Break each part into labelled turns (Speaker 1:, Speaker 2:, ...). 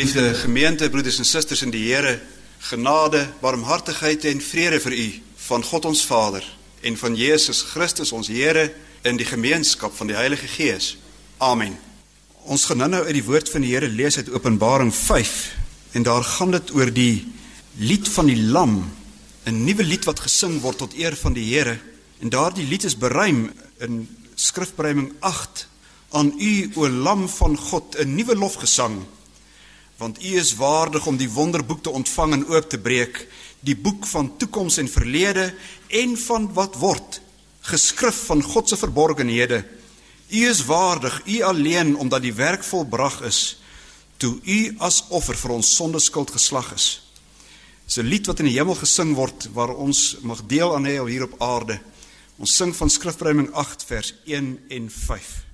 Speaker 1: Geliefde gemeente, broeders en susters in die Here, genade, barmhartigheid en vrede vir u van God ons Vader en van Jesus Christus ons Here in die gemeenskap van die Heilige Gees. Amen. Ons gaan nou uit die woord van die Here lees uit Openbaring 5 en daar gaan dit oor die lied van die lam, 'n nuwe lied wat gesing word tot eer van die Here. En daardie lied is beruim in Skrifberuiming 8 aan u o lam van God 'n nuwe lofgesang want u is waardig om die wonderboek te ontvang en oop te breek die boek van toekoms en verlede en van wat word geskrif van God se verborgenhede. U is waardig u alleen omdat die werk volbrag is toe u as offer vir ons sondeskuld geslag is. Dis 'n lied wat in die hemel gesing word waar ons mag deel aan hê hier op aarde. Ons sing van skrifbreuming 8 vers 1 en 5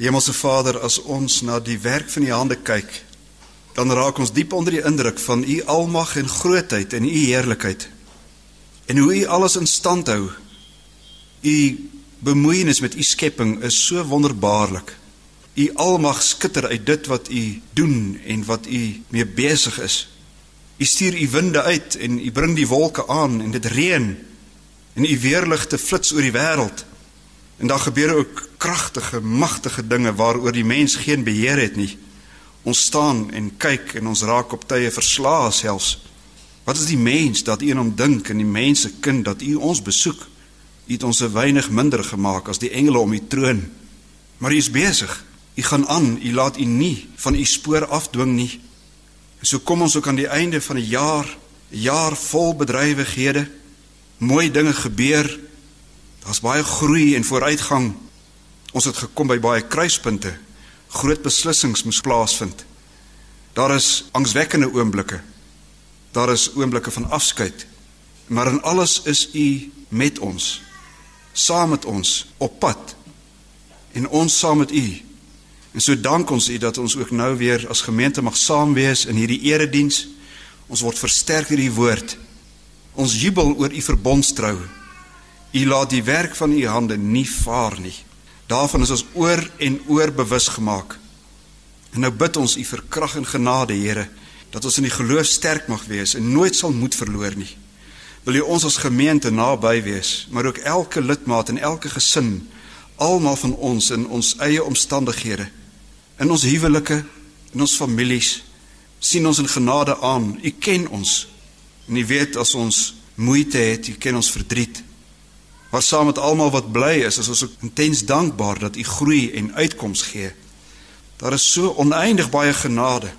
Speaker 1: Hemelse Vader, as ons na die werk van u hande kyk, dan raak ons diep onder die indruk van u almag en grootheid en u heerlikheid. En hoe u alles in stand hou. U bemoeienis met u skepping is so wonderbaarlik. U almag skitter uit dit wat u doen en wat u mee besig is. U stuur u winde uit en u bring die wolke aan en dit reën en u weerligte flits oor die wêreld. En daar gebeur ook kragtige, magtige dinge waaroor die mens geen beheer het nie. Ons staan en kyk en ons raak op tye verslae selfs. Wat is die mens dat u in hom dink en die mense kind dat u ons besoek? U het ons 'n weinig minder gemaak as die engele om u troon. Maar u is besig. U gaan aan. U laat u nie van u spoor afdwing nie. En so kom ons ook aan die einde van 'n jaar, 'n jaar vol bedrywighede. Mooi dinge gebeur Daar's baie groei en vooruitgang. Ons het gekom by baie kruispunte. Groot beslissings moes plaasvind. Daar is angswekkende oomblikke. Daar is oomblikke van afskeid. Maar in alles is U met ons. Saam met ons op pad. En ons saam met U. En so dank ons U dat ons ook nou weer as gemeente mag saam wees in hierdie erediens. Ons word versterk deur U woord. Ons jubel oor U verbondstrou. U laat die werk van u hande nie vaar nie. Daarvan is ons oor en oor bewus gemaak. En nou bid ons U vir krag en genade, Here, dat ons in die geloof sterk mag wees en nooit sal moed verloor nie. Wil U ons as gemeente naby wees, maar ook elke lidmaat en elke gesin, almal van ons in ons eie omstandighede, in ons huwelike, in ons families, sien ons in genade aan. U ken ons. En U weet as ons moeite het, U ken ons verdriet. Maar saam met almal wat bly is, is ons ook intens dankbaar dat U groei en uitkoms gee. Daar is so oneindig baie genade.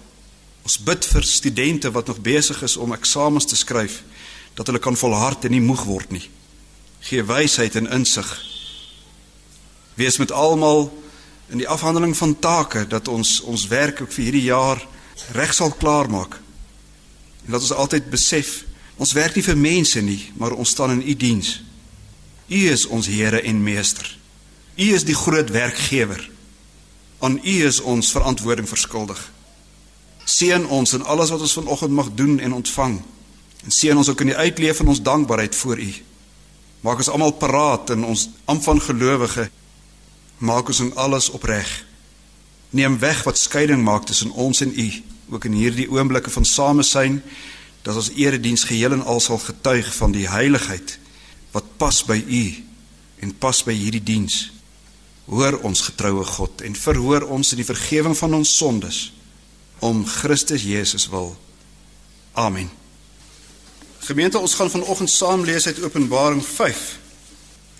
Speaker 1: Ons bid vir studente wat nog besig is om eksamens te skryf dat hulle kan volhard en nie moeg word nie. Gee wysheid en insig. Wees met almal in die afhandeling van take dat ons ons werk ook vir hierdie jaar reg sal klaarmaak. En dat ons altyd besef ons werk nie vir mense nie, maar ons staan in u diens. U is ons Here en Meester. U is die groot werkgewer. Aan U is ons verantwoording verskuldig. Seën ons in alles wat ons vanoggend mag doen en ontvang. En seën ons ook in die uitleef van ons dankbaarheid voor U. Maak ons almal paraat in ons amp van gelowige. Maak ons in alles opreg. Neem weg wat skeiding maak tussen ons en U, ook in hierdie oomblikke van samesyn, dat ons erediens geheel en al sal getuig van die heiligheid wat pas by u en pas by hierdie diens. Hoor ons getroue God en verhoor ons in die vergifnis van ons sondes om Christus Jesus wil. Amen. Gemeente, ons gaan vanoggend saam lees uit Openbaring 5.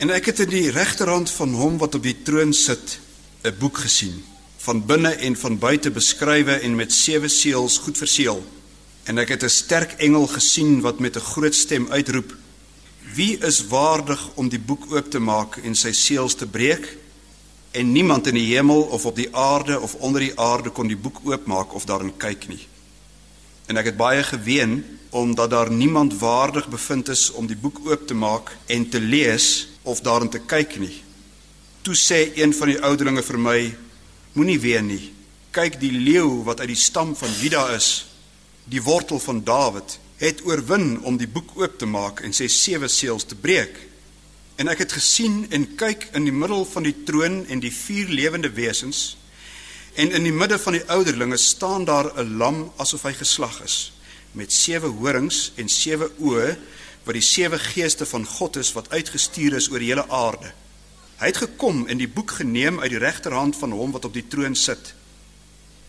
Speaker 1: En ek het in die regterhand van hom wat op die troon sit 'n boek gesien, van binne en van buite beskrywe en met sewe seels goed verseël. En ek het 'n sterk engel gesien wat met 'n groot stem uitroep: Wie is waardig om die boek oop te maak en sy seels te breek? En niemand in die hemel of op die aarde of onder die aarde kon die boek oopmaak of daarin kyk nie. En ek het baie geween omdat daar niemand waardig bevind is om die boek oop te maak en te lees of daarin te kyk nie. Toe sê een van die ouderlinge vir my: Moenie ween nie. Kyk die leeu wat uit die stam van Juda is, die wortel van Dawid het oorwin om die boek oop te maak en sy sewe seels te breek. En ek het gesien en kyk in die middel van die troon en die vier lewende wesens en in die midde van die ouderlinge staan daar 'n lam asof hy geslag is met sewe horings en sewe oë wat die sewe geeste van God is wat uitgestuur is oor die hele aarde. Hy het gekom en die boek geneem uit die regterhand van hom wat op die troon sit.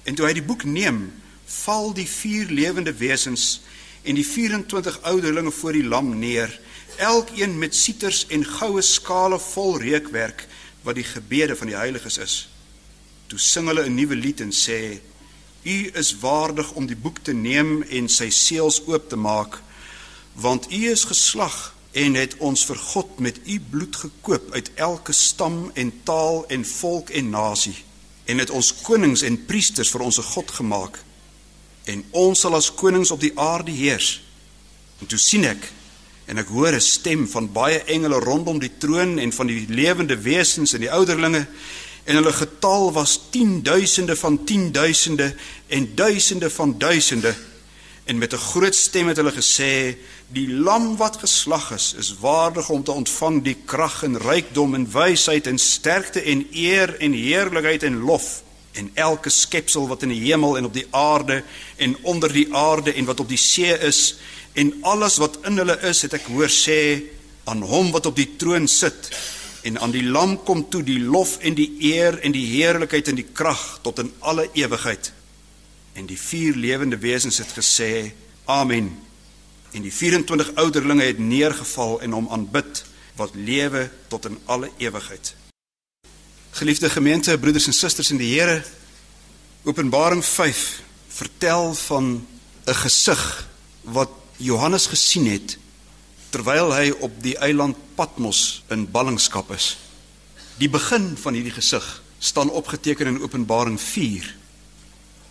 Speaker 1: En toe hy die boek neem, val die vier lewende wesens en die 24 ouderlinge voor die lam neer, elkeen met sieters en goue skale vol reukwerk wat die gebede van die heiliges is. Toe sing hulle 'n nuwe lied en sê: U is waardig om die boek te neem en sy seels oop te maak, want u is geslag en het ons vir God met u bloed gekoop uit elke stam en taal en volk en nasie en het ons konings en priesters vir ons God gemaak en ons sal as konings op die aarde heers. En toe sien ek en ek hoor 'n stem van baie engele rondom die troon en van die lewende wesens en die ouderlinge en hulle getal was 10000de van 10000de en duisende van duisende en met 'n groot stem het hulle gesê die lam wat geslag is is waardig om te ontvang die krag en rykdom en wysheid en sterkte en eer en heerlikheid en lof en elke skepsel wat in die hemel en op die aarde en onder die aarde en wat op die see is en alles wat in hulle is het ek hoor sê aan hom wat op die troon sit en aan die lam kom toe die lof en die eer en die heerlikheid en die krag tot in alle ewigheid. En die vier lewende wesens het gesê amen. En die 24 ouderlinge het neergeval en hom aanbid wat lewe tot in alle ewigheid Geliefde gemeente, broeders en susters in die Here, Openbaring 5 vertel van 'n gesig wat Johannes gesien het terwyl hy op die eiland Patmos in ballingskap is. Die begin van hierdie gesig staan opgeteken in Openbaring 4.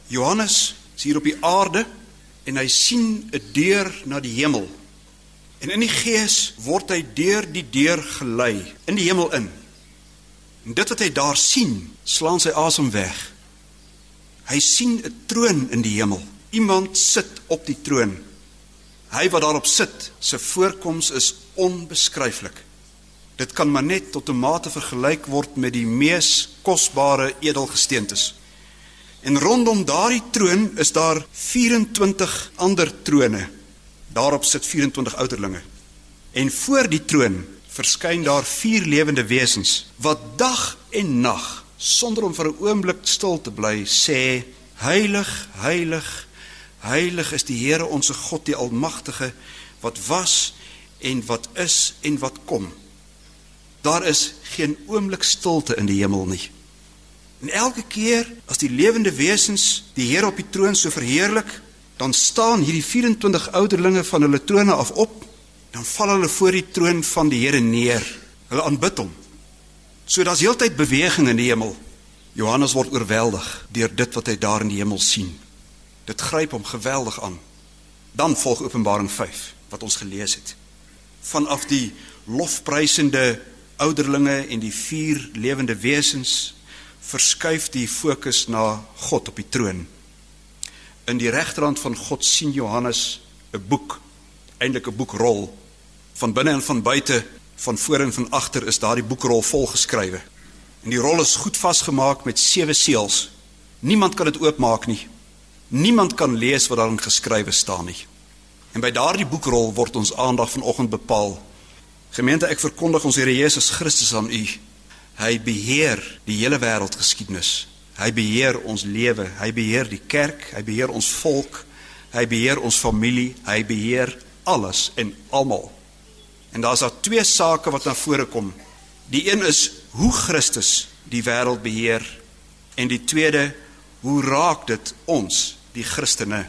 Speaker 1: Johannes is hier op die aarde en hy sien 'n deur na die hemel. En in die gees word hy deur die deur gelei in die hemel in. En dit wat hy daar sien, slaan sy asem weg. Hy sien 'n troon in die hemel. Iemand sit op die troon. Hy wat daarop sit, se voorkoms is onbeskryflik. Dit kan maar net tot 'n mate vergelyk word met die mees kosbare edelgesteentes. En rondom daardie troon is daar 24 ander trone. Daarop sit 24 ouderlinge. En voor die troon verskyn daar vier lewende wesens wat dag en nag sonder om vir 'n oomblik stil te bly sê heilig heilig heilig is die Here ons God die almagtige wat was en wat is en wat kom. Daar is geen oomblik stilte in die hemel nie. En elke keer as die lewende wesens die Here op die troon so verheerlik dan staan hierdie 24 ouderlinge van hulle trone af op dan val hulle voor die troon van die Here neer. Hulle aanbid hom. So daar's heeltyd beweging in die hemel. Johannes word oorweldig deur dit wat hy daar in die hemel sien. Dit gryp hom geweldig aan. Dan volg Openbaring 5 wat ons gelees het. Vanaf die lofprysende ouderlinge en die vier lewende wesens verskuif die fokus na God op die troon. In die regterhand van God sien Johannes 'n boek, eintlik 'n boekrol Van binne en van buite, van voor en van agter is daardie boekrol volgeskrywe. En die rol is goed vasgemaak met sewe seels. Niemand kan dit oopmaak nie. Niemand kan lees wat daarin geskrywe staan nie. En by daardie boekrol word ons aandag vanoggend bepaal. Gemeente, ek verkondig ons Here Jesus Christus aan u. Hy beheer die hele wêreldgeskiedenis. Hy beheer ons lewe, hy beheer die kerk, hy beheer ons volk, hy beheer ons familie, hy beheer alles en almal. En daar's daar twee sake wat na vore kom. Die een is hoe Christus die wêreld beheer en die tweede hoe raak dit ons, die Christene?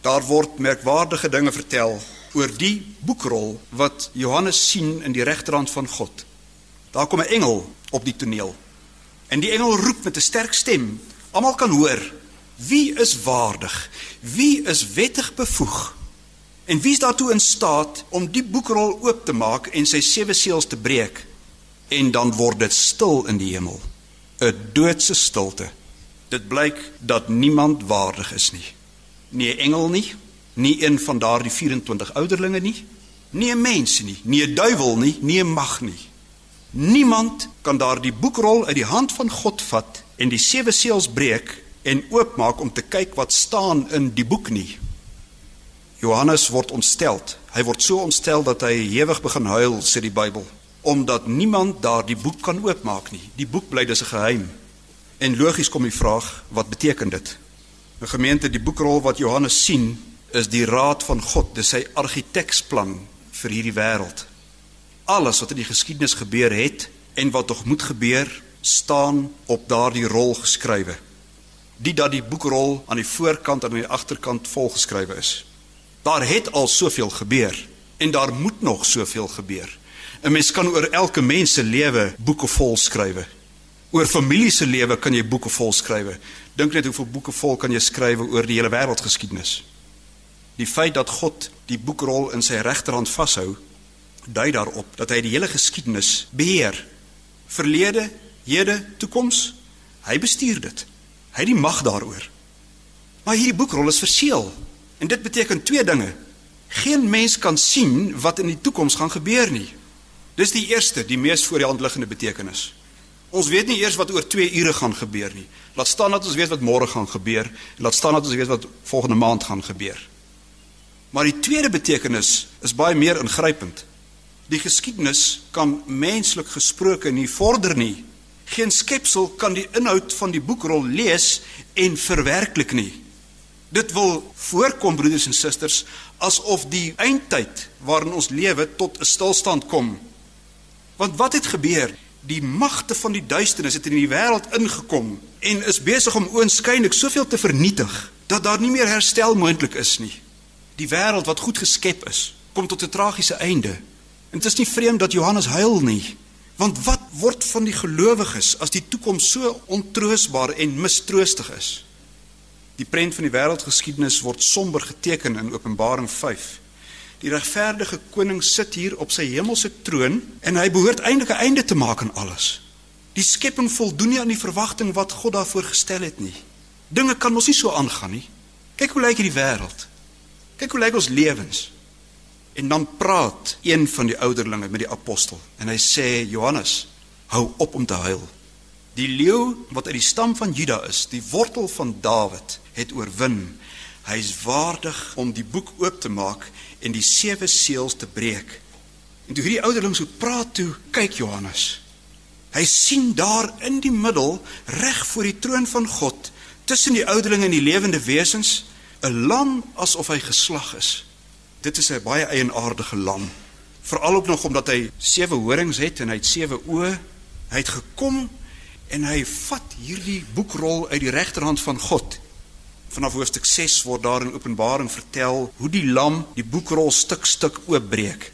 Speaker 1: Daar word merkwaardige dinge vertel oor die boekrol wat Johannes sien in die regterhand van God. Daar kom 'n engel op die toneel. En die engel roep met 'n sterk stem. Almal kan hoor: Wie is waardig? Wie is wettig bevoeg En wie is daartoe in staat om die boekrol oop te maak en sy sewe seels te breek? En dan word dit stil in die hemel. 'n Doodse stilte. Dit blyk dat niemand waardig is nie. Nie 'n engel nie, nie een van daardie 24 ouderlinge nie, nie 'n mens nie, nie 'n duiwel nie, nie 'n mag nie. Niemand kan daardie boekrol uit die hand van God vat en die sewe seels breek en oopmaak om te kyk wat staan in die boek nie. Johannes word ontstel. Hy word so ontstel dat hy ewig begin huil, sê die Bybel, omdat niemand daardie boek kan oopmaak nie. Die boek bly dis 'n geheim. En logies kom die vraag, wat beteken dit? 'n Gemeente, die boekrol wat Johannes sien, is die raad van God, dis sy argiteksplan vir hierdie wêreld. Alles wat in die geskiedenis gebeur het en wat nog moet gebeur, staan op daardie rol geskrywe. Die dat die boekrol aan die voorkant en aan die agterkant volgeskrywe is. Daar het al soveel gebeur en daar moet nog soveel gebeur. 'n Mens kan oor elke mens se lewe boeke vol skrywe. Oor familie se lewe kan jy boeke vol skrywe. Dink net hoeveel boeke vol kan jy skrywe oor die hele wêreldgeskiedenis. Die feit dat God die boekrol in sy regterhand vashou, dui daarop dat hy die hele geskiedenis beheer. Verlede, hede, toekoms, hy bestuur dit. Hy het die mag daaroor. Maar hierdie boekrol is verseël En dit beteken twee dinge. Geen mens kan sien wat in die toekoms gaan gebeur nie. Dis die eerste, die mees voor die hand liggende betekenis. Ons weet nie eers wat oor 2 ure gaan gebeur nie. Laat staan dat ons weet wat môre gaan gebeur en laat staan dat ons weet wat volgende maand gaan gebeur. Maar die tweede betekenis is baie meer ingrypend. Die geskiedenis kan menslik gesproke nie vorder nie. Geen skepsel kan die inhoud van die boekrol lees en verwerklik nie. Dit wil voorkom broeders en susters asof die eindtyd waarin ons lewe tot 'n stilstand kom. Want wat het gebeur? Die magte van die duisternis het in die wêreld ingekom en is besig om oënskynlik soveel te vernietig dat daar nie meer herstel moontlik is nie. Die wêreld wat goed geskep is, kom tot 'n tragiese einde. En dit is nie vreemd dat Johannes huil nie. Want wat word van die gelowiges as die toekoms so ontroosbaar en mistroostig is? Die prent van die wêreldgeskiedenis word somber geteken in Openbaring 5. Die regverdige koning sit hier op sy hemelse troon en hy behoort eintlik 'n einde te maak aan alles. Die skepping voldoen nie aan die verwagting wat God daarvoor gestel het nie. Dinge kan mos nie so aangaan nie. Kyk hoe lyk hierdie wêreld. Kyk hoe lyk ons lewens. En dan praat een van die ouderlinge met die apostel en hy sê Johannes, hou op om te huil. Die leeu wat uit die stam van Juda is, die wortel van Dawid, het oorwin. Hy is waardig om die boek oop te maak en die sewe seels te breek. En toe hierdie ouderling so praat toe, kyk Johannes. Hy sien daar in die middel, reg voor die troon van God, tussen die ouderlinge en die lewende wesens, 'n lam asof hy geslag is. Dit is 'n baie eienaardige lam. Veral ook nog omdat hy sewe horings het en hy het sewe oë. Hy het gekom en hy vat hierdie boekrol uit die regterhand van God. Vanaf hoofstuk 6 word daar in Openbaring vertel hoe die lam die boekrol stuk stuk oopbreek.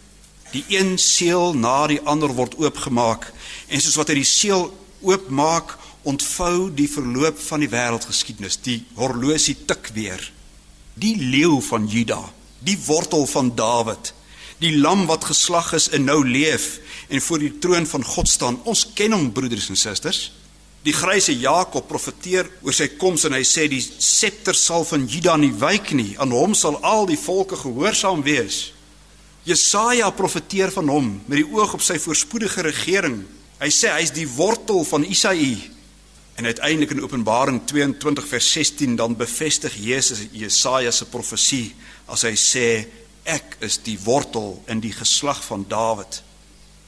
Speaker 1: Die een seël na die ander word oopgemaak en soos wat hy die seël oopmaak, ontvou die verloop van die wêreldgeskiedenis. Die horlosie tik weer. Die leeu van Juda, die wortel van Dawid, die lam wat geslag is en nou leef en voor die troon van God staan. Ons ken hom broeders en susters. Die gryse Jakob profeteer oor sy koms en hy sê die septer sal van Juda nie wyk nie. Aan hom sal al die volke gehoorsaam wees. Jesaja profeteer van hom met die oog op sy voorspoedige regering. Hy sê hy's die wortel van Isaïe. En uiteindelik in Openbaring 22 vers 16 dan bevestig Jesus Jesaja se profesie as hy sê ek is die wortel in die geslag van Dawid.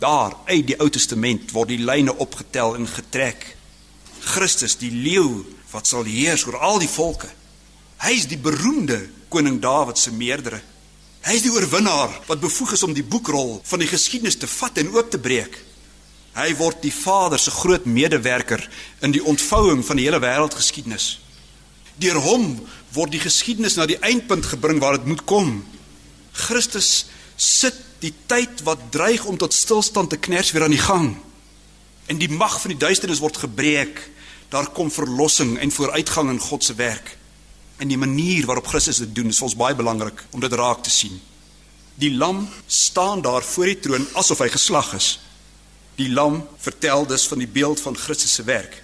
Speaker 1: Daar uit die Ou Testament word die lyne opgetel en getrek. Christus, die leeu wat sal heers oor al die volke. Hy is die beroemde koning Dawid se meerdere. Hy is die oorwinnaar wat bevoeg is om die boekrol van die geskiedenis te vat en oop te breek. Hy word die Vader se groot medewerker in die ontvouing van die hele wêreldgeskiedenis. Deur hom word die geskiedenis na die eindpunt gebring waar dit moet kom. Christus sit die tyd wat dreig om tot stilstand te kners weer aan die gang. En die mag van die duisternis word gebreek daar kom verlossing en vooruitgang in God se werk. En die manier waarop Christus dit doen is ons baie belangrik om dit raak te sien. Die lam staan daar voor die troon asof hy geslag is. Die lam vertel dus van die beeld van Christus se werk.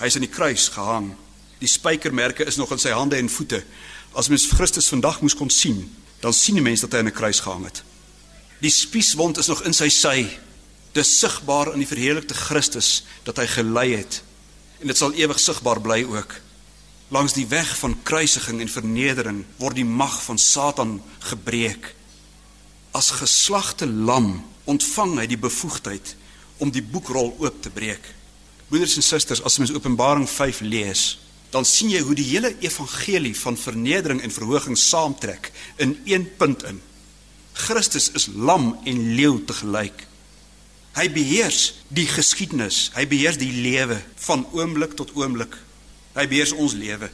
Speaker 1: Hy is aan die kruis gehang. Die spykermerke is nog in sy hande en voete. As mens Christus vandag moes kon sien, dan sien die mens dat hy aan 'n kruis gehang het. Die spieswond is nog in sy sy. Dis sigbaar in die verheerlikte Christus dat hy gelei het en dit sal ewig sigbaar bly ook. Langs die weg van kruisiging en vernedering word die mag van Satan gebreek. As geslagte lam ontvang hy die bevoegdheid om die boekrol oop te breek. Broeders en susters, as mens Openbaring 5 lees, dan sien jy hoe die hele evangelie van vernedering en verhoging saamtrek in een punt in. Christus is lam en leeu te gelyk. Hy beheers die geskiedenis. Hy beheers die lewe van oomblik tot oomblik. Hy beheers ons lewe.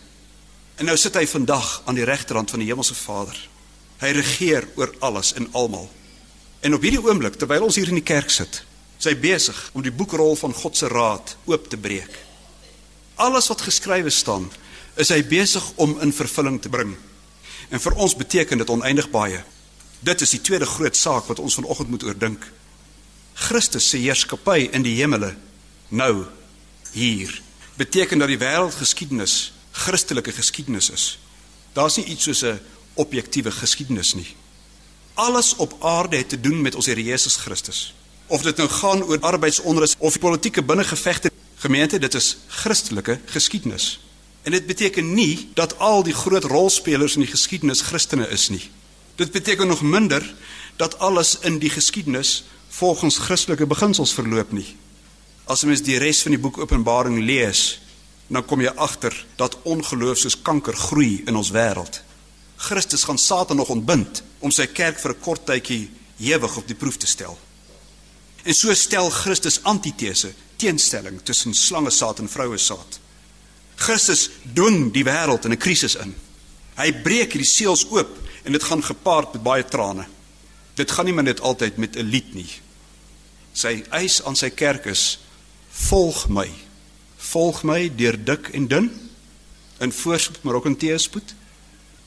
Speaker 1: En nou sit hy vandag aan die regterhand van die hemelse Vader. Hy regeer oor alles en almal. En op hierdie oomblik terwyl ons hier in die kerk sit, is hy besig om die boekrol van God se raad oop te breek. Alles wat geskrywe staan, is hy besig om in vervulling te bring. En vir ons beteken dit oneindig baie. Dit is die tweede groot saak wat ons vanoggend moet oordink. Christus se heerskappy in die hemele nou hier beteken dat die wêreldgeskiedenis Christelike geskiedenis is. Daar's nie iets soos 'n objektiewe geskiedenis nie. Alles op aarde het te doen met ons Here Jesus Christus. Of dit nou gaan oor arbeidsonrus of politieke binnengevegte, gemeente, dit is Christelike geskiedenis. En dit beteken nie dat al die groot rolspelers in die geskiedenis Christene is nie. Dit beteken nog minder dat alles in die geskiedenis volgens Christelike beginsels verloop nie. As jy mens die res van die boek Openbaring lees, dan kom jy agter dat ongeloof soos kanker groei in ons wêreld. Christus gaan Satan nog ontbind om sy kerk vir 'n kort tydjie ewig op die proef te stel. En so stel Christus antitese, teenstelling tussen slange saad en vroue saad. Christus dwing die wêreld in 'n krisis in. Hy breek hierdie seels oop en dit gaan gepaard met baie trane. Dit gaan nie net altyd met 'n lied nie. Sy eis aan sy kerk is: "Volg my. Volg my deur dik en dun, in voorspoed maar ook in teëspoed.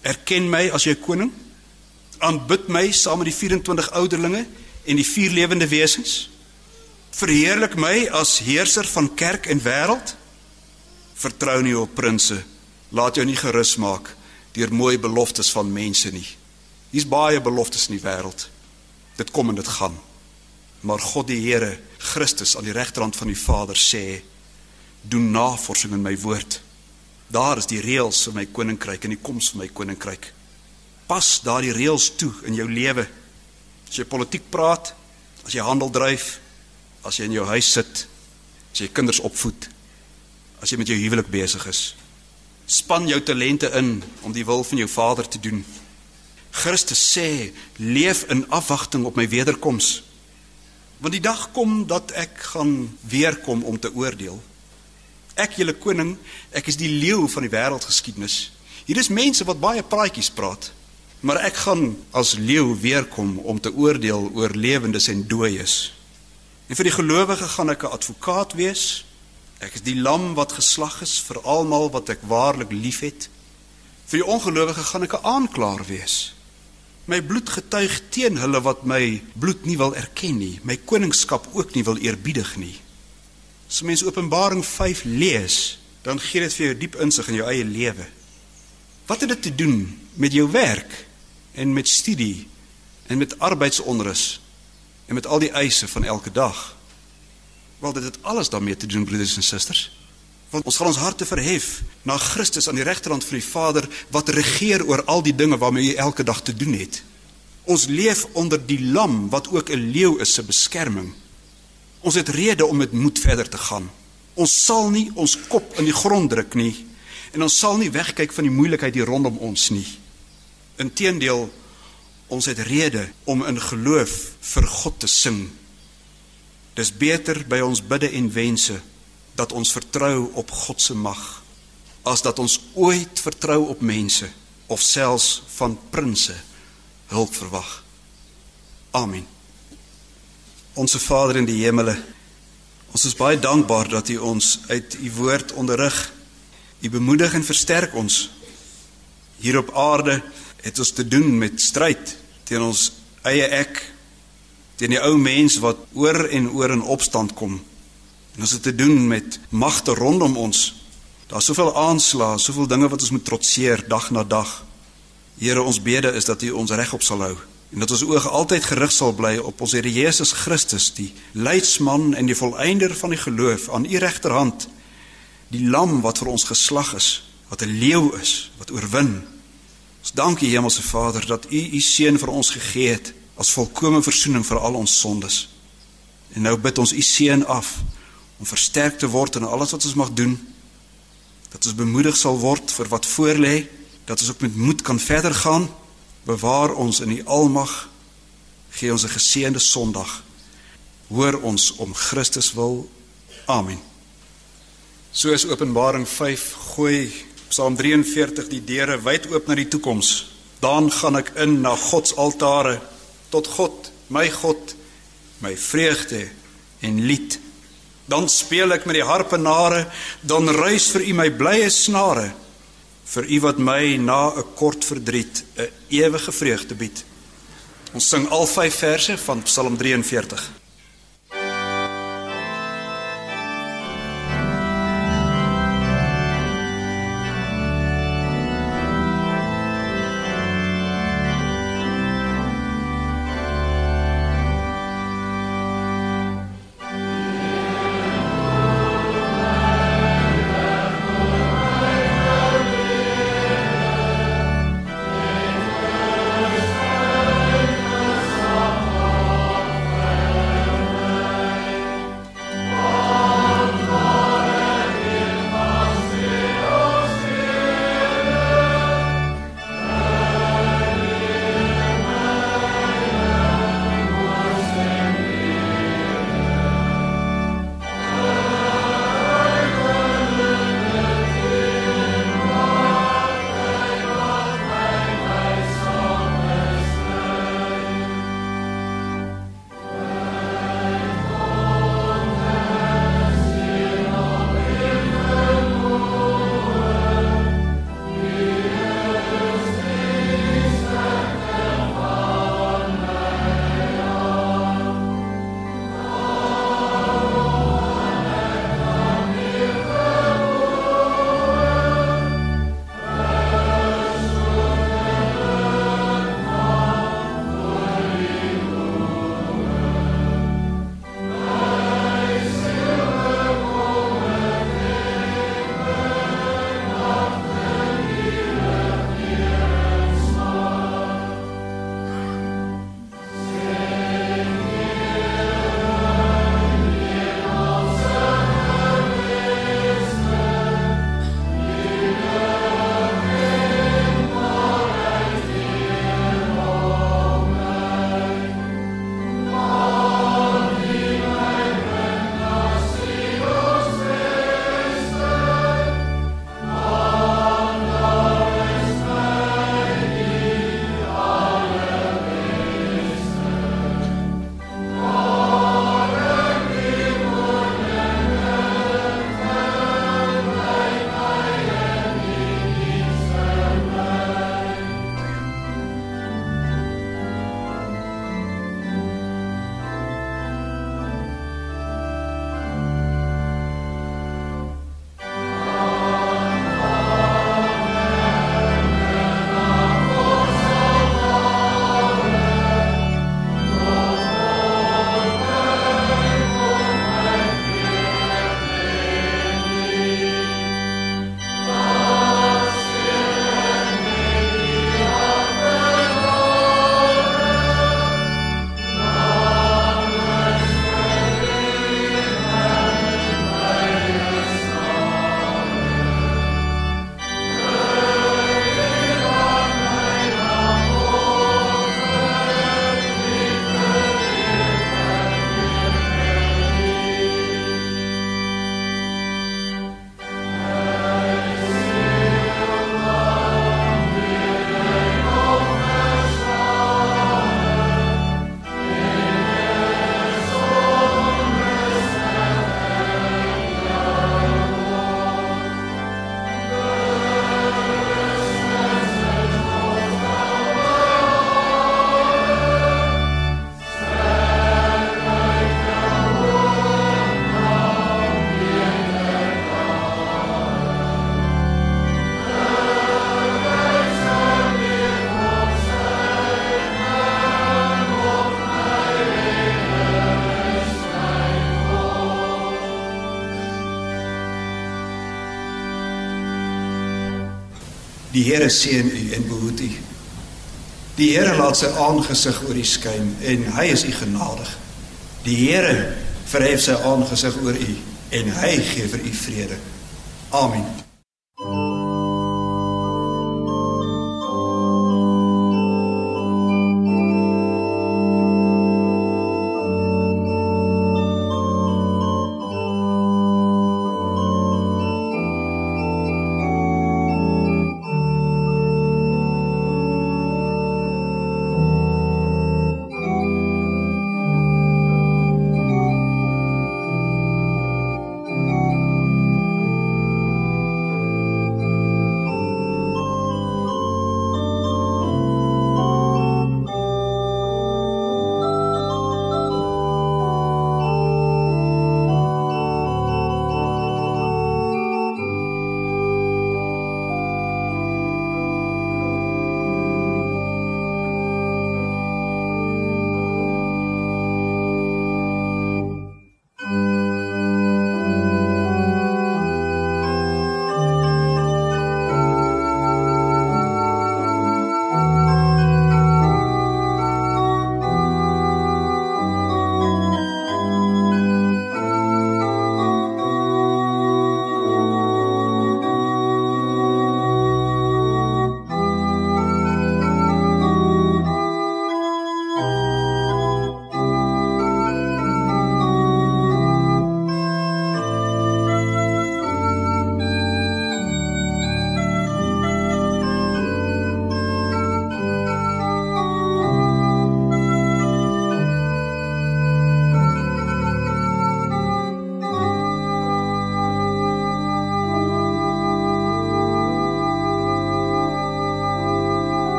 Speaker 1: Erken my as jou koning. Aanbid my saam met die 24 ouderlinge en die vier lewende wesens. Verheerlik my as heerser van kerk en wêreld. Vertrou nie op prinses. Laat jou nie gerus maak deur mooi beloftes van mense nie. Hier's baie beloftes in die wêreld. Dit kom en dit gaan. Maar God die Here, Christus aan die regterhand van die Vader sê: doen navorsing in my woord. Daar is die reëls vir my koninkryk en die koms van my koninkryk. Pas daardie reëls toe in jou lewe. As jy politiek praat, as jy handel dryf, as jy in jou huis sit, as jy kinders opvoed, as jy met jou huwelik besig is. Span jou talente in om die wil van jou Vader te doen. Christus sê, leef in afwagting op my wederkoms. Want die dag kom dat ek gaan weer kom om te oordeel. Ek julle koning, ek is die leeu van die wêreldgeskiedenis. Hier is mense wat baie praatjies praat, maar ek gaan as leeu weer kom om te oordeel oor lewendes en dooies. En vir die gelowige gaan ek 'n advokaat wees. Ek is die lam wat geslag is vir almal wat ek waarlik liefhet. Vir die ongelowige gaan ek 'n aanklaer wees. My bloed getuig teen hulle wat my bloed nie wil erken nie, my koningskap ook nie wil eerbiedig nie. As mens Openbaring 5 lees, dan gee dit vir jou diep insig in jou eie lewe. Wat het dit te doen met jou werk en met studie en met arbeidsonrus en met al die eise van elke dag. Wel dit het alles daarmee te doen broeders en susters. Want ons gaan ons harte verhef na Christus aan die regterhand van die Vader wat regeer oor al die dinge waarmee jy elke dag te doen het. Ons leef onder die lam wat ook 'n leeu is se beskerming. Ons het rede om met moed verder te gaan. Ons sal nie ons kop in die grond druk nie en ons sal nie wegkyk van die moeilikheid hier rondom ons nie. Inteendeel Ons het rede om in geloof vir God te sing. Dis beter by ons bidde en wense dat ons vertrou op God se mag as dat ons ooit vertrou op mense of selfs van prinses hulp verwag. Amen. Onse Vader in die hemele, ons is baie dankbaar dat U ons uit U woord onderrig. U bemoedig en versterk ons. Hier op aarde het ons te doen met stryd teen ons eie ek teen die ou mens wat oor en oor in opstand kom. En ons het te doen met magte rondom ons. Daar's soveel aanslae, soveel dinge wat ons moet trotseer dag na dag. Here, ons bede is dat U ons regop sal hou en dat ons oog altyd gerig sal bly op ons Here Jesus Christus, die leidsman en die volëinder van die geloof aan U regterhand, die lam wat vir ons geslag is, wat 'n leeu is, wat oorwin Ons dank U Hemelse Vader dat U U seun vir ons gegee het as volkomme verzoening vir al ons sondes. En nou bid ons U seun af om versterk te word in alles wat ons mag doen. Dat ons bemoedig sal word vir wat voorlê, dat ons ook met moed kan verder gaan. Bewaar ons in U almag. Gee ons 'n geseënde Sondag. Hoor ons om Christus wil. Amen. So is Openbaring 5 gooi Psalm 43 die deure wyd oop na die toekoms. Dan gaan ek in na God se altare tot God, my God, my vreugde en lied. Dan speel ek met die harpenare, dan ruis vir U my blye snare. Vir U wat my na 'n kort verdriet 'n ewige vreugde bied. Ons sing al 5 verse van Psalm 43. Die Here seën u en behoed u. Die Here laat sy aangesig oor u skyn en hy is u genadig. Die Here verhef sy aangesig oor u en hy gee vir u vrede. Amen.